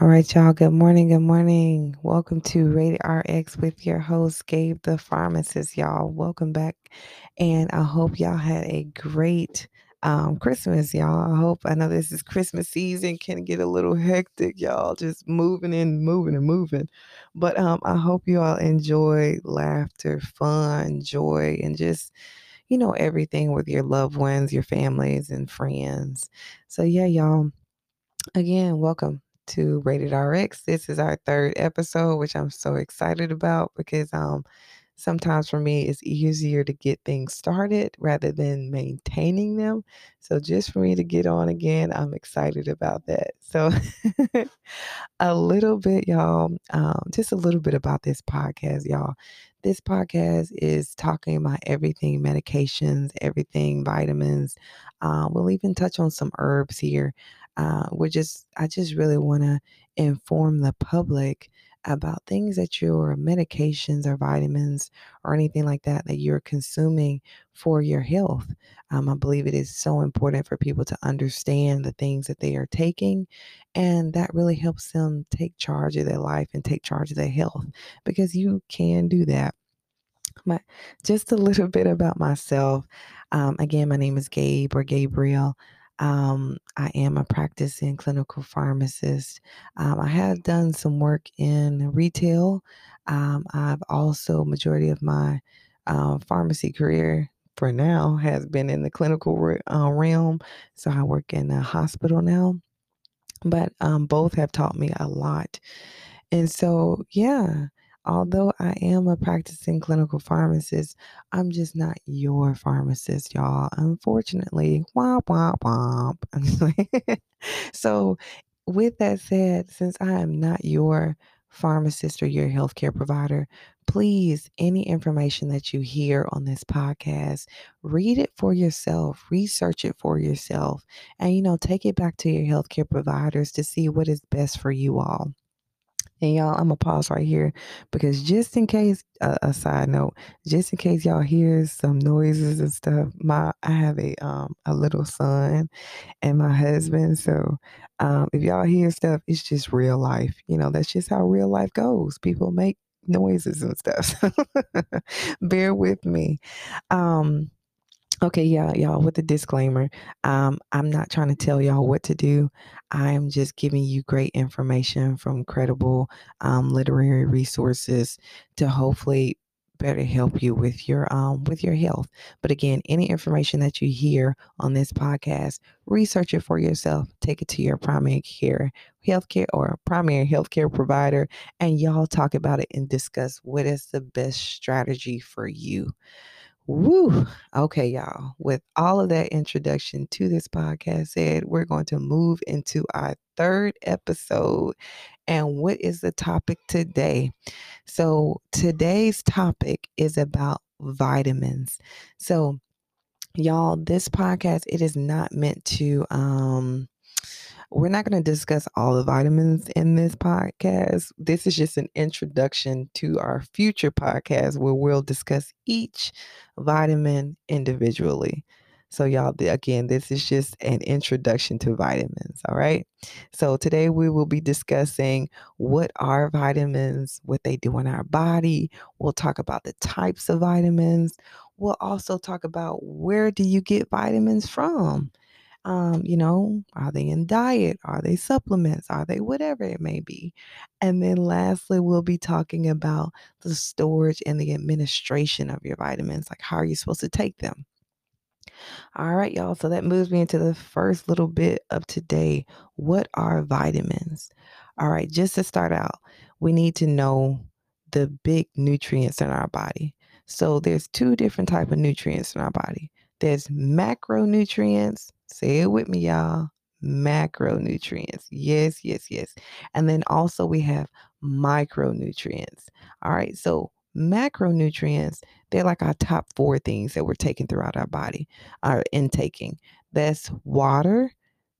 All right, y'all. Good morning. Good morning. Welcome to Rated RX with your host, Gabe the pharmacist, y'all. Welcome back. And I hope y'all had a great um, Christmas, y'all. I hope I know this is Christmas season, can get a little hectic, y'all. Just moving and moving and moving. But um, I hope you all enjoy laughter, fun, joy, and just you know, everything with your loved ones, your families, and friends. So, yeah, y'all, again, welcome to Rated RX. This is our third episode, which I'm so excited about because um sometimes for me it's easier to get things started rather than maintaining them. So just for me to get on again, I'm excited about that. So a little bit, y'all, um, just a little bit about this podcast, y'all. This podcast is talking about everything medications, everything vitamins. Uh, we'll even touch on some herbs here. Uh, we're just, I just really want to inform the public about things that your medications or vitamins or anything like that that you're consuming for your health. Um, I believe it is so important for people to understand the things that they are taking, and that really helps them take charge of their life and take charge of their health because you can do that. My, just a little bit about myself. Um, again, my name is Gabe or Gabriel. Um, I am a practicing clinical pharmacist. Um, I have done some work in retail. Um, I've also, majority of my uh, pharmacy career for now has been in the clinical re- uh, realm. So I work in a hospital now. But um, both have taught me a lot. And so, yeah, although I am a practicing clinical pharmacist, I'm just not your pharmacist, y'all. Unfortunately, womp, womp, womp. so, with that said, since I am not your pharmacist or your healthcare provider, please, any information that you hear on this podcast, read it for yourself, research it for yourself, and, you know, take it back to your healthcare providers to see what is best for you all. And y'all, I'm gonna pause right here because just in case, uh, a side note, just in case y'all hear some noises and stuff, my I have a um a little son and my husband. So um, if y'all hear stuff, it's just real life. You know, that's just how real life goes. People make noises and stuff. Bear with me. Um, Okay, yeah, y'all, with the disclaimer, um, I'm not trying to tell y'all what to do. I'm just giving you great information from credible um, literary resources to hopefully better help you with your um with your health. But again, any information that you hear on this podcast, research it for yourself. Take it to your primary care healthcare or primary healthcare provider, and y'all talk about it and discuss what is the best strategy for you. Woo. Okay, y'all. With all of that introduction to this podcast said, we're going to move into our third episode. And what is the topic today? So, today's topic is about vitamins. So, y'all, this podcast it is not meant to um we're not going to discuss all the vitamins in this podcast. This is just an introduction to our future podcast where we'll discuss each vitamin individually. So, y'all, again, this is just an introduction to vitamins. All right. So, today we will be discussing what are vitamins, what they do in our body. We'll talk about the types of vitamins. We'll also talk about where do you get vitamins from? Um, you know, are they in diet? Are they supplements? Are they whatever it may be? And then lastly, we'll be talking about the storage and the administration of your vitamins. Like, how are you supposed to take them? All right, y'all. So that moves me into the first little bit of today. What are vitamins? All right, just to start out, we need to know the big nutrients in our body. So there's two different type of nutrients in our body. There's macronutrients Say it with me, y'all. Macronutrients. Yes, yes, yes. And then also we have micronutrients. All right. So macronutrients, they're like our top four things that we're taking throughout our body, our intaking. That's water,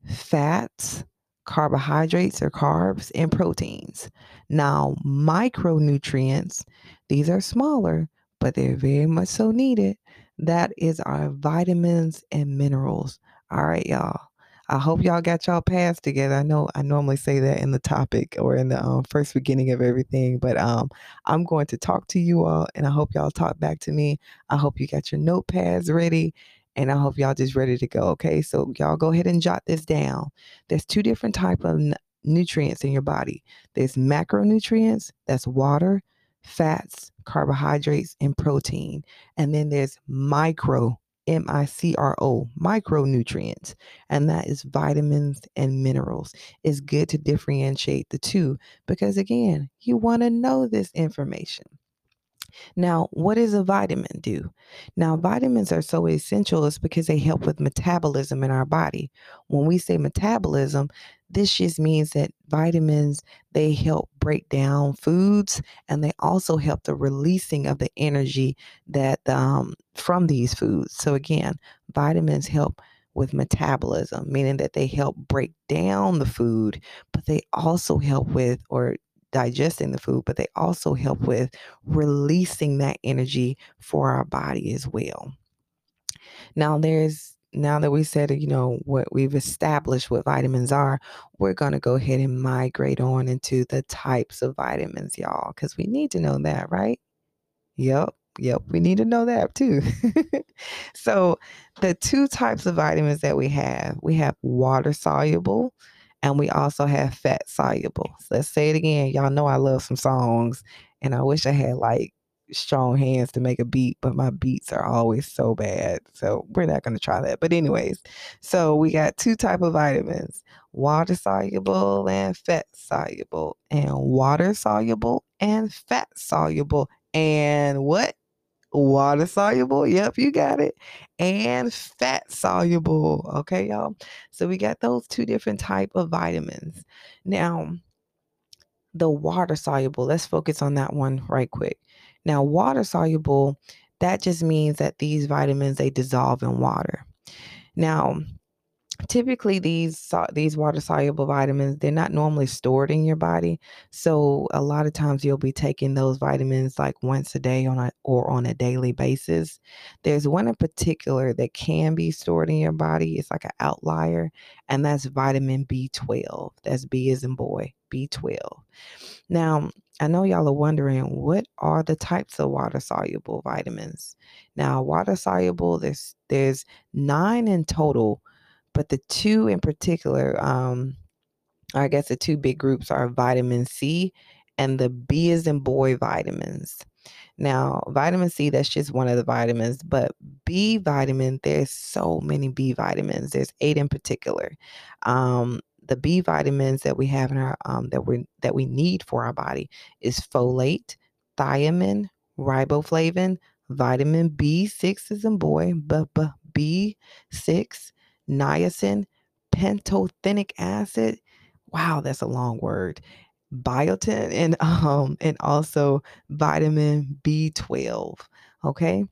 fats, carbohydrates or carbs, and proteins. Now, micronutrients, these are smaller, but they're very much so needed. That is our vitamins and minerals. All right, y'all. I hope y'all got y'all pads together. I know I normally say that in the topic or in the um, first beginning of everything, but um, I'm going to talk to you all, and I hope y'all talk back to me. I hope you got your notepads ready, and I hope y'all just ready to go. Okay, so y'all go ahead and jot this down. There's two different type of n- nutrients in your body. There's macronutrients, that's water, fats, carbohydrates, and protein, and then there's micro M I C R O, micronutrients, and that is vitamins and minerals. It's good to differentiate the two because, again, you want to know this information. Now, what does a vitamin do? Now, vitamins are so essential is because they help with metabolism in our body. When we say metabolism, this just means that vitamins they help break down foods and they also help the releasing of the energy that um, from these foods. So again, vitamins help with metabolism, meaning that they help break down the food, but they also help with or digesting the food, but they also help with releasing that energy for our body as well. Now, there's now that we said, you know, what we've established what vitamins are, we're going to go ahead and migrate on into the types of vitamins, y'all, because we need to know that, right? Yep. Yep, we need to know that too. so, the two types of vitamins that we have we have water soluble and we also have fat soluble. So let's say it again. Y'all know I love some songs, and I wish I had like strong hands to make a beat, but my beats are always so bad. So we're not going to try that. But anyways, so we got two type of vitamins, water soluble and fat soluble, and water soluble and fat soluble. And what? water soluble. Yep, you got it. And fat soluble. Okay, y'all. So we got those two different type of vitamins. Now, the water soluble, let's focus on that one right quick. Now, water soluble, that just means that these vitamins they dissolve in water. Now, typically these these water soluble vitamins they're not normally stored in your body so a lot of times you'll be taking those vitamins like once a day on a or on a daily basis there's one in particular that can be stored in your body it's like an outlier and that's vitamin b12 that's b as in boy b12 now i know y'all are wondering what are the types of water soluble vitamins now water soluble there's there's nine in total but the two in particular, um, I guess the two big groups are vitamin C and the B is in boy vitamins. Now, vitamin C, that's just one of the vitamins, but B vitamin, there's so many B vitamins. There's eight in particular. Um, the B vitamins that we have in our um, that we that we need for our body is folate, thiamine, riboflavin, vitamin B6 is in boy, but B6, niacin, pantothenic acid. Wow, that's a long word. Biotin and um and also vitamin B12. Okay.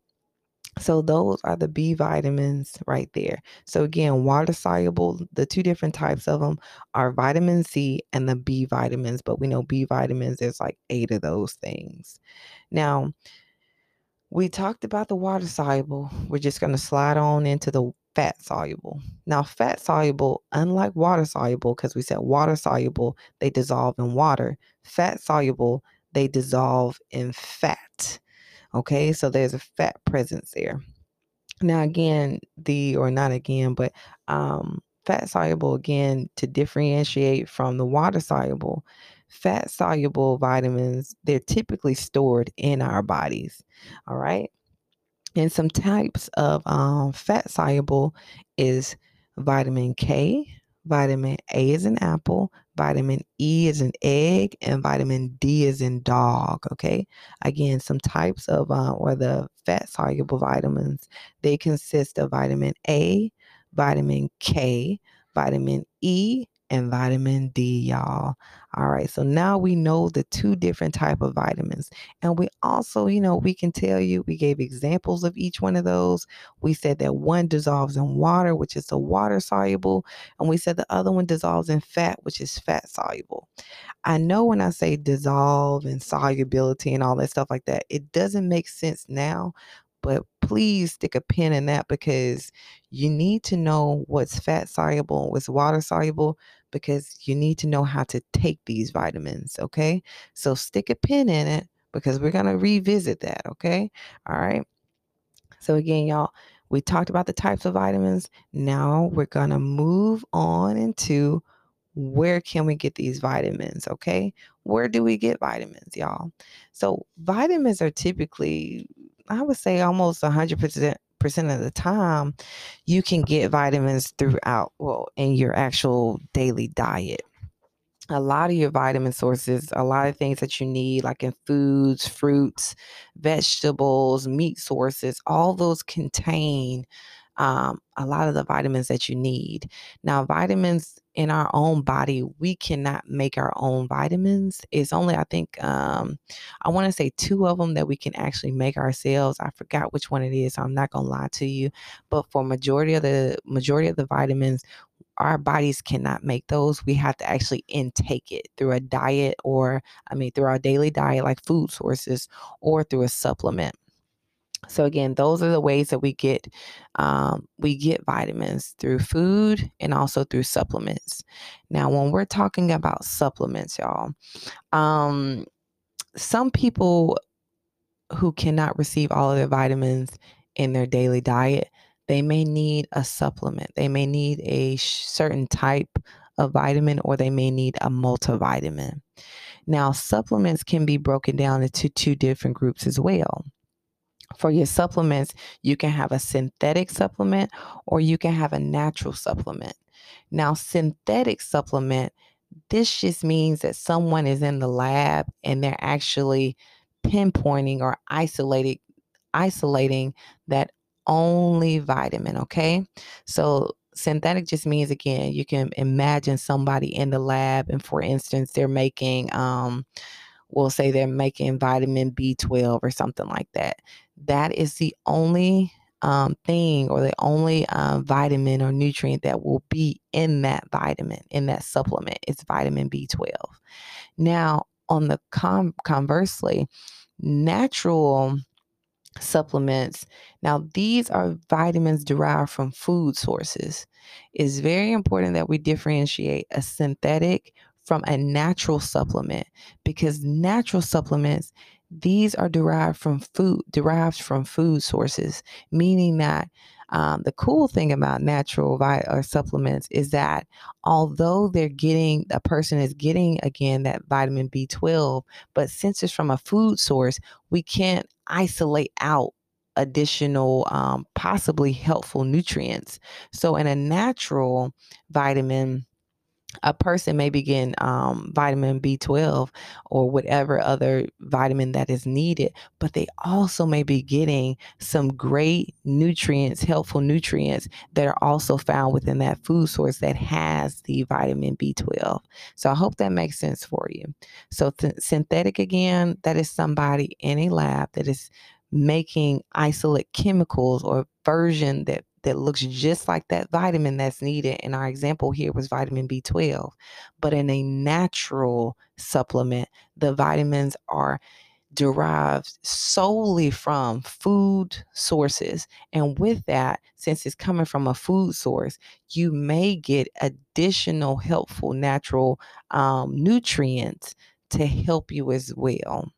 So those are the B vitamins right there. So again, water soluble, the two different types of them are vitamin C and the B vitamins, but we know B vitamins there's like 8 of those things. Now, we talked about the water soluble. We're just going to slide on into the fat soluble. Now, fat soluble, unlike water soluble, because we said water soluble, they dissolve in water. Fat soluble, they dissolve in fat. Okay, so there's a fat presence there. Now, again, the, or not again, but um, fat soluble, again, to differentiate from the water soluble, fat soluble vitamins, they're typically stored in our bodies. All right. And some types of um, fat soluble is vitamin K, vitamin A is an apple, vitamin E is an egg, and vitamin D is in dog. Okay. Again, some types of uh, or the fat soluble vitamins they consist of vitamin A, vitamin K, vitamin E, and vitamin D, y'all. All right, so now we know the two different type of vitamins. And we also, you know, we can tell you, we gave examples of each one of those. We said that one dissolves in water, which is the water soluble, and we said the other one dissolves in fat, which is fat soluble. I know when I say dissolve and solubility and all that stuff like that, it doesn't make sense now, but please stick a pin in that because you need to know what's fat soluble what's water soluble because you need to know how to take these vitamins. Okay. So stick a pin in it because we're going to revisit that. Okay. All right. So, again, y'all, we talked about the types of vitamins. Now we're going to move on into where can we get these vitamins? Okay. Where do we get vitamins, y'all? So, vitamins are typically, I would say, almost 100% of the time you can get vitamins throughout well in your actual daily diet. A lot of your vitamin sources, a lot of things that you need, like in foods, fruits, vegetables, meat sources, all those contain um, a lot of the vitamins that you need. Now, vitamins in our own body, we cannot make our own vitamins. It's only, I think, um, I want to say two of them that we can actually make ourselves. I forgot which one it is. So I'm not gonna lie to you, but for majority of the majority of the vitamins, our bodies cannot make those. We have to actually intake it through a diet or, I mean, through our daily diet, like food sources, or through a supplement. So again, those are the ways that we get um, we get vitamins through food and also through supplements. Now, when we're talking about supplements, y'all, um, some people who cannot receive all of their vitamins in their daily diet, they may need a supplement. They may need a certain type of vitamin or they may need a multivitamin. Now, supplements can be broken down into two different groups as well. For your supplements, you can have a synthetic supplement or you can have a natural supplement. Now, synthetic supplement, this just means that someone is in the lab and they're actually pinpointing or isolating isolating that only vitamin, okay? So synthetic just means again, you can imagine somebody in the lab and for instance, they're making um we'll say they're making vitamin B12 or something like that. That is the only um, thing or the only uh, vitamin or nutrient that will be in that vitamin, in that supplement. It's vitamin B12. Now, on the com- conversely, natural supplements. Now, these are vitamins derived from food sources. It's very important that we differentiate a synthetic from a natural supplement because natural supplements these are derived from food derived from food sources meaning that um, the cool thing about natural vi- or supplements is that although they're getting a person is getting again that vitamin b12 but since it's from a food source we can't isolate out additional um, possibly helpful nutrients. So in a natural vitamin a person may be getting um, vitamin B12 or whatever other vitamin that is needed, but they also may be getting some great nutrients, helpful nutrients that are also found within that food source that has the vitamin B12. So I hope that makes sense for you. So, th- synthetic again, that is somebody in a lab that is making isolate chemicals or version that that looks just like that vitamin that's needed. And our example here was vitamin B12. But in a natural supplement, the vitamins are derived solely from food sources. And with that, since it's coming from a food source, you may get additional helpful natural um, nutrients to help you as well.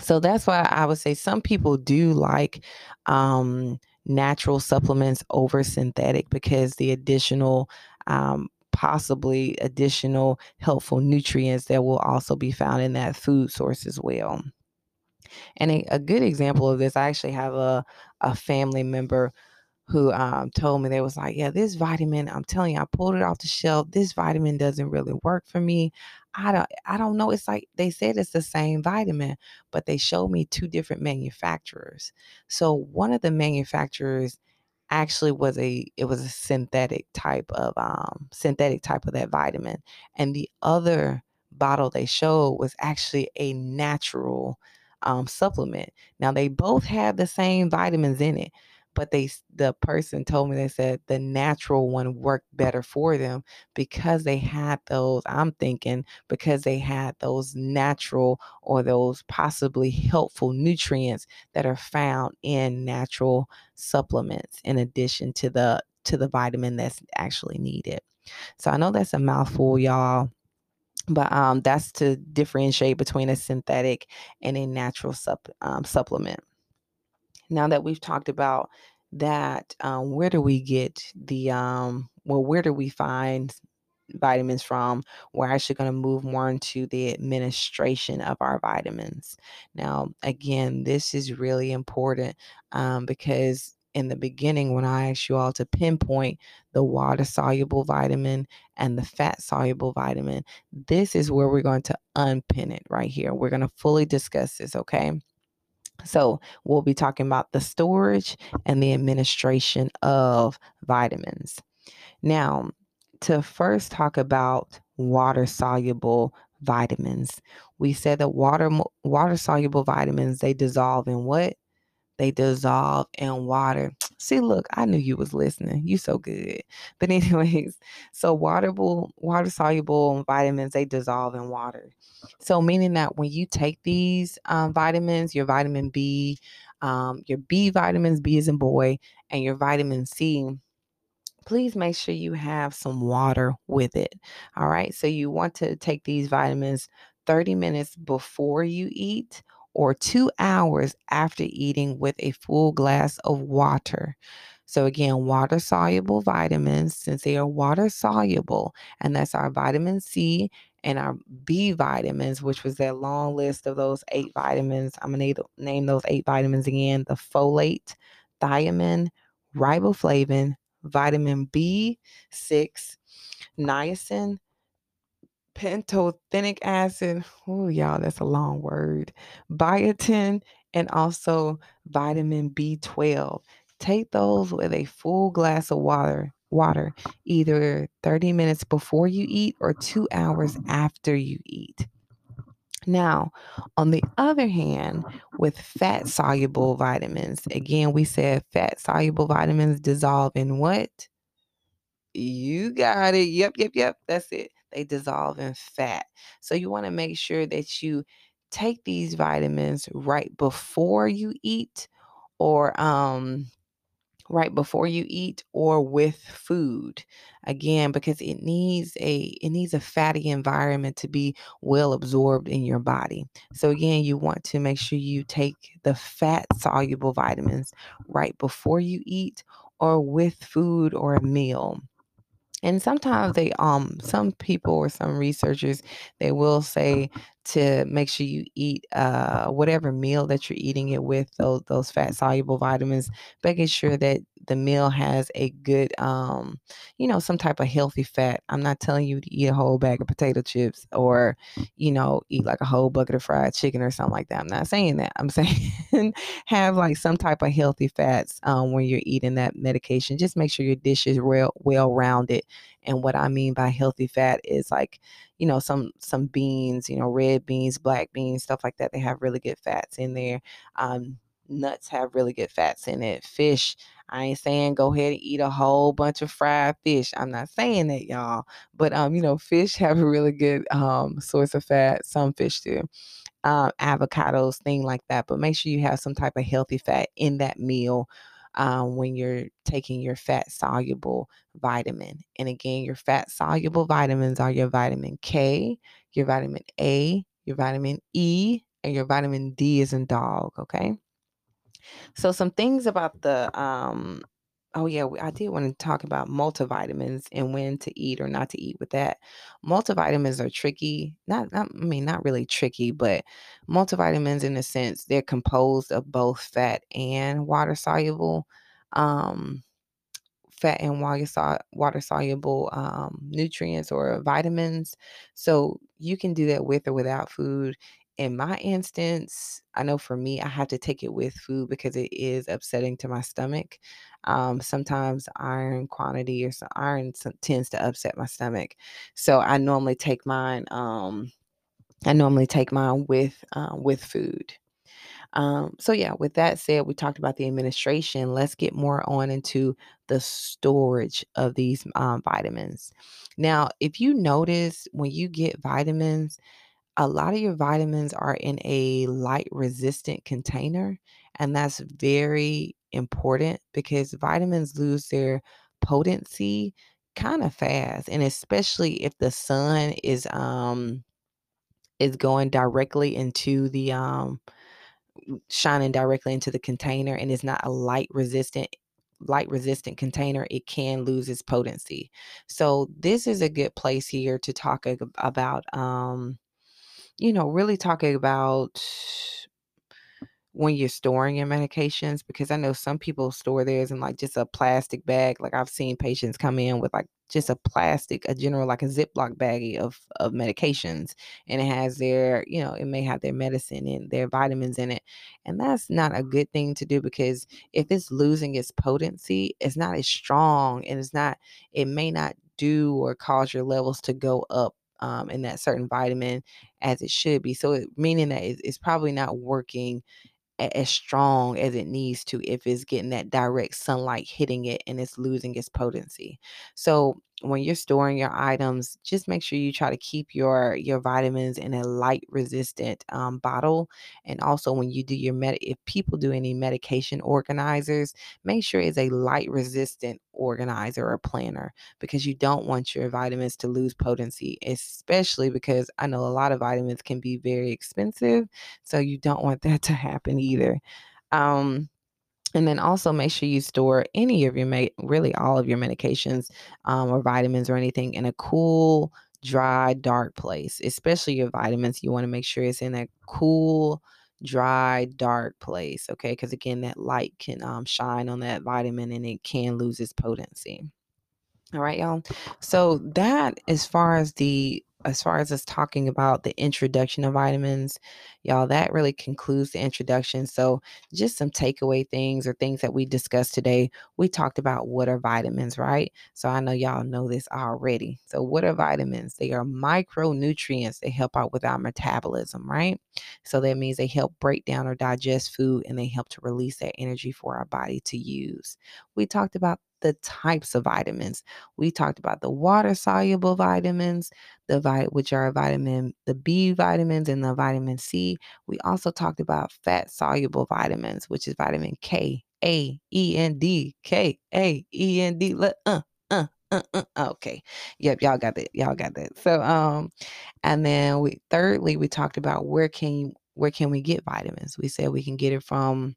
So that's why I would say some people do like um, natural supplements over synthetic because the additional um, possibly additional helpful nutrients that will also be found in that food source as well. And a, a good example of this, I actually have a, a family member who um, told me they was like, yeah, this vitamin, I'm telling you, I pulled it off the shelf. This vitamin doesn't really work for me. I don't, I don't know. It's like they said it's the same vitamin, but they showed me two different manufacturers. So one of the manufacturers actually was a it was a synthetic type of um synthetic type of that vitamin and the other bottle they showed was actually a natural um, supplement now they both had the same vitamins in it but they the person told me they said the natural one worked better for them because they had those i'm thinking because they had those natural or those possibly helpful nutrients that are found in natural supplements in addition to the to the vitamin that's actually needed. So i know that's a mouthful y'all but um, that's to differentiate between a synthetic and a natural sup, um, supplement now that we've talked about that, um, where do we get the um, well, where do we find vitamins from? We're actually going to move more into the administration of our vitamins. Now, again, this is really important um, because in the beginning, when I asked you all to pinpoint the water soluble vitamin and the fat soluble vitamin, this is where we're going to unpin it right here. We're going to fully discuss this, okay? So, we'll be talking about the storage and the administration of vitamins. Now, to first talk about water soluble vitamins, we said that water water soluble vitamins they dissolve in what? They dissolve in water. See, look, I knew you was listening. You so good. But anyways, so waterable, water soluble vitamins they dissolve in water. So meaning that when you take these um, vitamins, your vitamin B, um, your B vitamins, B is in boy, and your vitamin C, please make sure you have some water with it. All right. So you want to take these vitamins 30 minutes before you eat or two hours after eating with a full glass of water. So, again, water soluble vitamins, since they are water soluble, and that's our vitamin C and our B vitamins, which was that long list of those eight vitamins. I'm going to name those eight vitamins again the folate, thiamine, riboflavin, vitamin B6, niacin, pantothenic acid. Oh, y'all, that's a long word. Biotin and also vitamin B12. Take those with a full glass of water, water, either 30 minutes before you eat or 2 hours after you eat. Now, on the other hand, with fat soluble vitamins, again, we said fat soluble vitamins dissolve in what? You got it. Yep, yep, yep. That's it. They dissolve in fat. So you want to make sure that you take these vitamins right before you eat or um right before you eat or with food. Again because it needs a it needs a fatty environment to be well absorbed in your body. So again you want to make sure you take the fat soluble vitamins right before you eat or with food or a meal and sometimes they um some people or some researchers they will say to make sure you eat uh whatever meal that you're eating it with those those fat soluble vitamins making sure that the meal has a good um you know some type of healthy fat. I'm not telling you to eat a whole bag of potato chips or you know eat like a whole bucket of fried chicken or something like that. I'm not saying that. I'm saying have like some type of healthy fats um, when you're eating that medication. Just make sure your dish is well well rounded and what i mean by healthy fat is like you know some some beans you know red beans black beans stuff like that they have really good fats in there um, nuts have really good fats in it fish I ain't saying go ahead and eat a whole bunch of fried fish. I'm not saying that, y'all. But um, you know, fish have a really good um source of fat. Some fish do. Um, avocados, thing like that. But make sure you have some type of healthy fat in that meal um, when you're taking your fat soluble vitamin. And again, your fat soluble vitamins are your vitamin K, your vitamin A, your vitamin E, and your vitamin D is in dog. Okay. So some things about the um oh yeah, I did want to talk about multivitamins and when to eat or not to eat with that. Multivitamins are tricky. Not, not I mean not really tricky, but multivitamins in a sense they're composed of both fat and water soluble. Um fat and water soluble um, nutrients or vitamins. So you can do that with or without food. In my instance, I know for me, I have to take it with food because it is upsetting to my stomach. Um, sometimes iron quantity or some iron tends to upset my stomach. So I normally take mine. Um, I normally take mine with uh, with food. Um, so, yeah, with that said, we talked about the administration. Let's get more on into the storage of these um, vitamins. Now, if you notice when you get vitamins, a lot of your vitamins are in a light resistant container, and that's very important because vitamins lose their potency kind of fast, and especially if the sun is um is going directly into the um shining directly into the container and it's not a light resistant light resistant container it can lose its potency. So this is a good place here to talk about um you know really talking about when you're storing your medications because I know some people store theirs in like just a plastic bag. Like I've seen patients come in with like just a plastic, a general like a Ziploc baggie of of medications, and it has their, you know, it may have their medicine and their vitamins in it, and that's not a good thing to do because if it's losing its potency, it's not as strong, and it's not, it may not do or cause your levels to go up um, in that certain vitamin as it should be. So, it, meaning that it's probably not working as strong as it needs to if it's getting that direct sunlight hitting it and it's losing its potency. So when you're storing your items, just make sure you try to keep your your vitamins in a light resistant um, bottle. And also, when you do your med, if people do any medication organizers, make sure it's a light resistant organizer or planner because you don't want your vitamins to lose potency, especially because I know a lot of vitamins can be very expensive, so you don't want that to happen either. Um, and then also make sure you store any of your, med- really all of your medications um, or vitamins or anything in a cool, dry, dark place, especially your vitamins. You want to make sure it's in a cool, dry, dark place. Okay. Because again, that light can um, shine on that vitamin and it can lose its potency. All right, y'all. So that as far as the as far as us talking about the introduction of vitamins, y'all, that really concludes the introduction. So, just some takeaway things or things that we discussed today. We talked about what are vitamins, right? So, I know y'all know this already. So, what are vitamins? They are micronutrients They help out with our metabolism, right? So, that means they help break down or digest food and they help to release that energy for our body to use. We talked about the types of vitamins. We talked about the water soluble vitamins, the vi- which are vitamin the B vitamins and the vitamin C. We also talked about fat soluble vitamins, which is vitamin K, A, E, N, D, K, A, E, N, D. Let uh, uh, uh, uh, okay. Yep, y'all got that. Y'all got that. So um and then we thirdly we talked about where can where can we get vitamins? We said we can get it from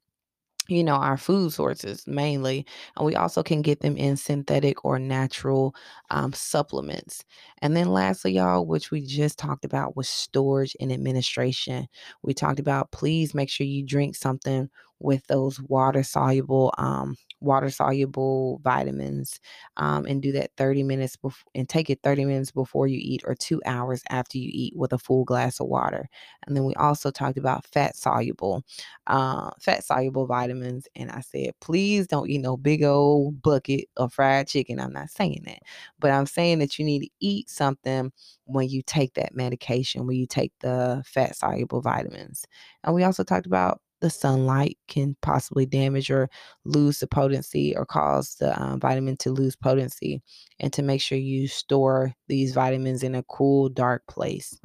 you know, our food sources mainly. And we also can get them in synthetic or natural um, supplements. And then, lastly, y'all, which we just talked about was storage and administration. We talked about please make sure you drink something with those water soluble um, water soluble vitamins um, and do that 30 minutes before and take it 30 minutes before you eat or two hours after you eat with a full glass of water. And then we also talked about fat soluble uh, fat soluble vitamins and i said please don't eat no big old bucket of fried chicken. I'm not saying that but i'm saying that you need to eat something when you take that medication when you take the fat soluble vitamins. And we also talked about the sunlight can possibly damage or lose the potency or cause the um, vitamin to lose potency, and to make sure you store these vitamins in a cool, dark place.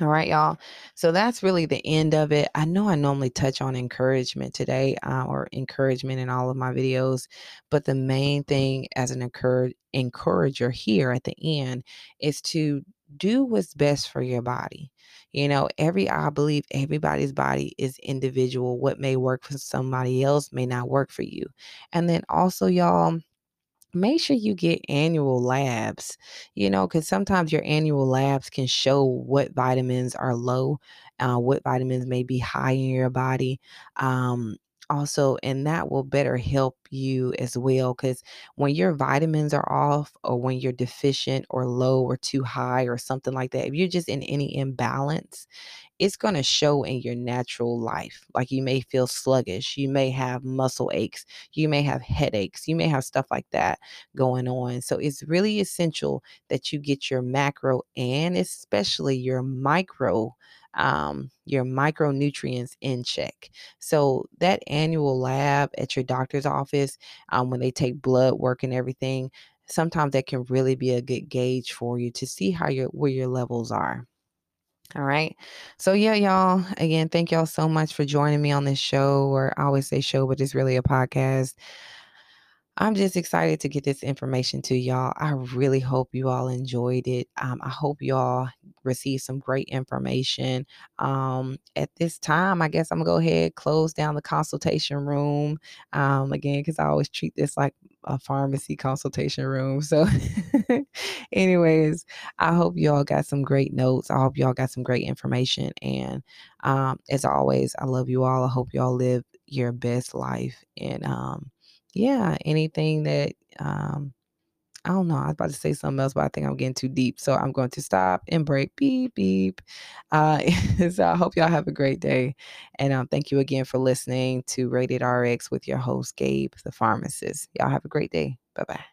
All right, y'all. So that's really the end of it. I know I normally touch on encouragement today uh, or encouragement in all of my videos, but the main thing as an encourage, encourager here at the end is to do what's best for your body. You know, every, I believe everybody's body is individual. What may work for somebody else may not work for you. And then also, y'all, make sure you get annual labs, you know, because sometimes your annual labs can show what vitamins are low, uh, what vitamins may be high in your body. Um, also, and that will better help you as well. Because when your vitamins are off, or when you're deficient, or low, or too high, or something like that, if you're just in any imbalance, it's going to show in your natural life. Like you may feel sluggish, you may have muscle aches, you may have headaches, you may have stuff like that going on. So it's really essential that you get your macro and especially your micro um, your micronutrients in check. So that annual lab at your doctor's office, um, when they take blood work and everything, sometimes that can really be a good gauge for you to see how your where your levels are. All right. So yeah, y'all. Again, thank y'all so much for joining me on this show. Or I always say show, but it's really a podcast. I'm just excited to get this information to y'all. I really hope you all enjoyed it. Um, I hope y'all received some great information. Um, at this time, I guess I'm gonna go ahead close down the consultation room um, again because I always treat this like a pharmacy consultation room. So, anyways, I hope y'all got some great notes. I hope y'all got some great information. And um, as always, I love you all. I hope y'all live your best life and um yeah, anything that um I don't know. I was about to say something else, but I think I'm getting too deep. So I'm going to stop and break. Beep, beep. Uh, so I hope y'all have a great day. And um, thank you again for listening to Rated RX with your host, Gabe, the pharmacist. Y'all have a great day. Bye bye.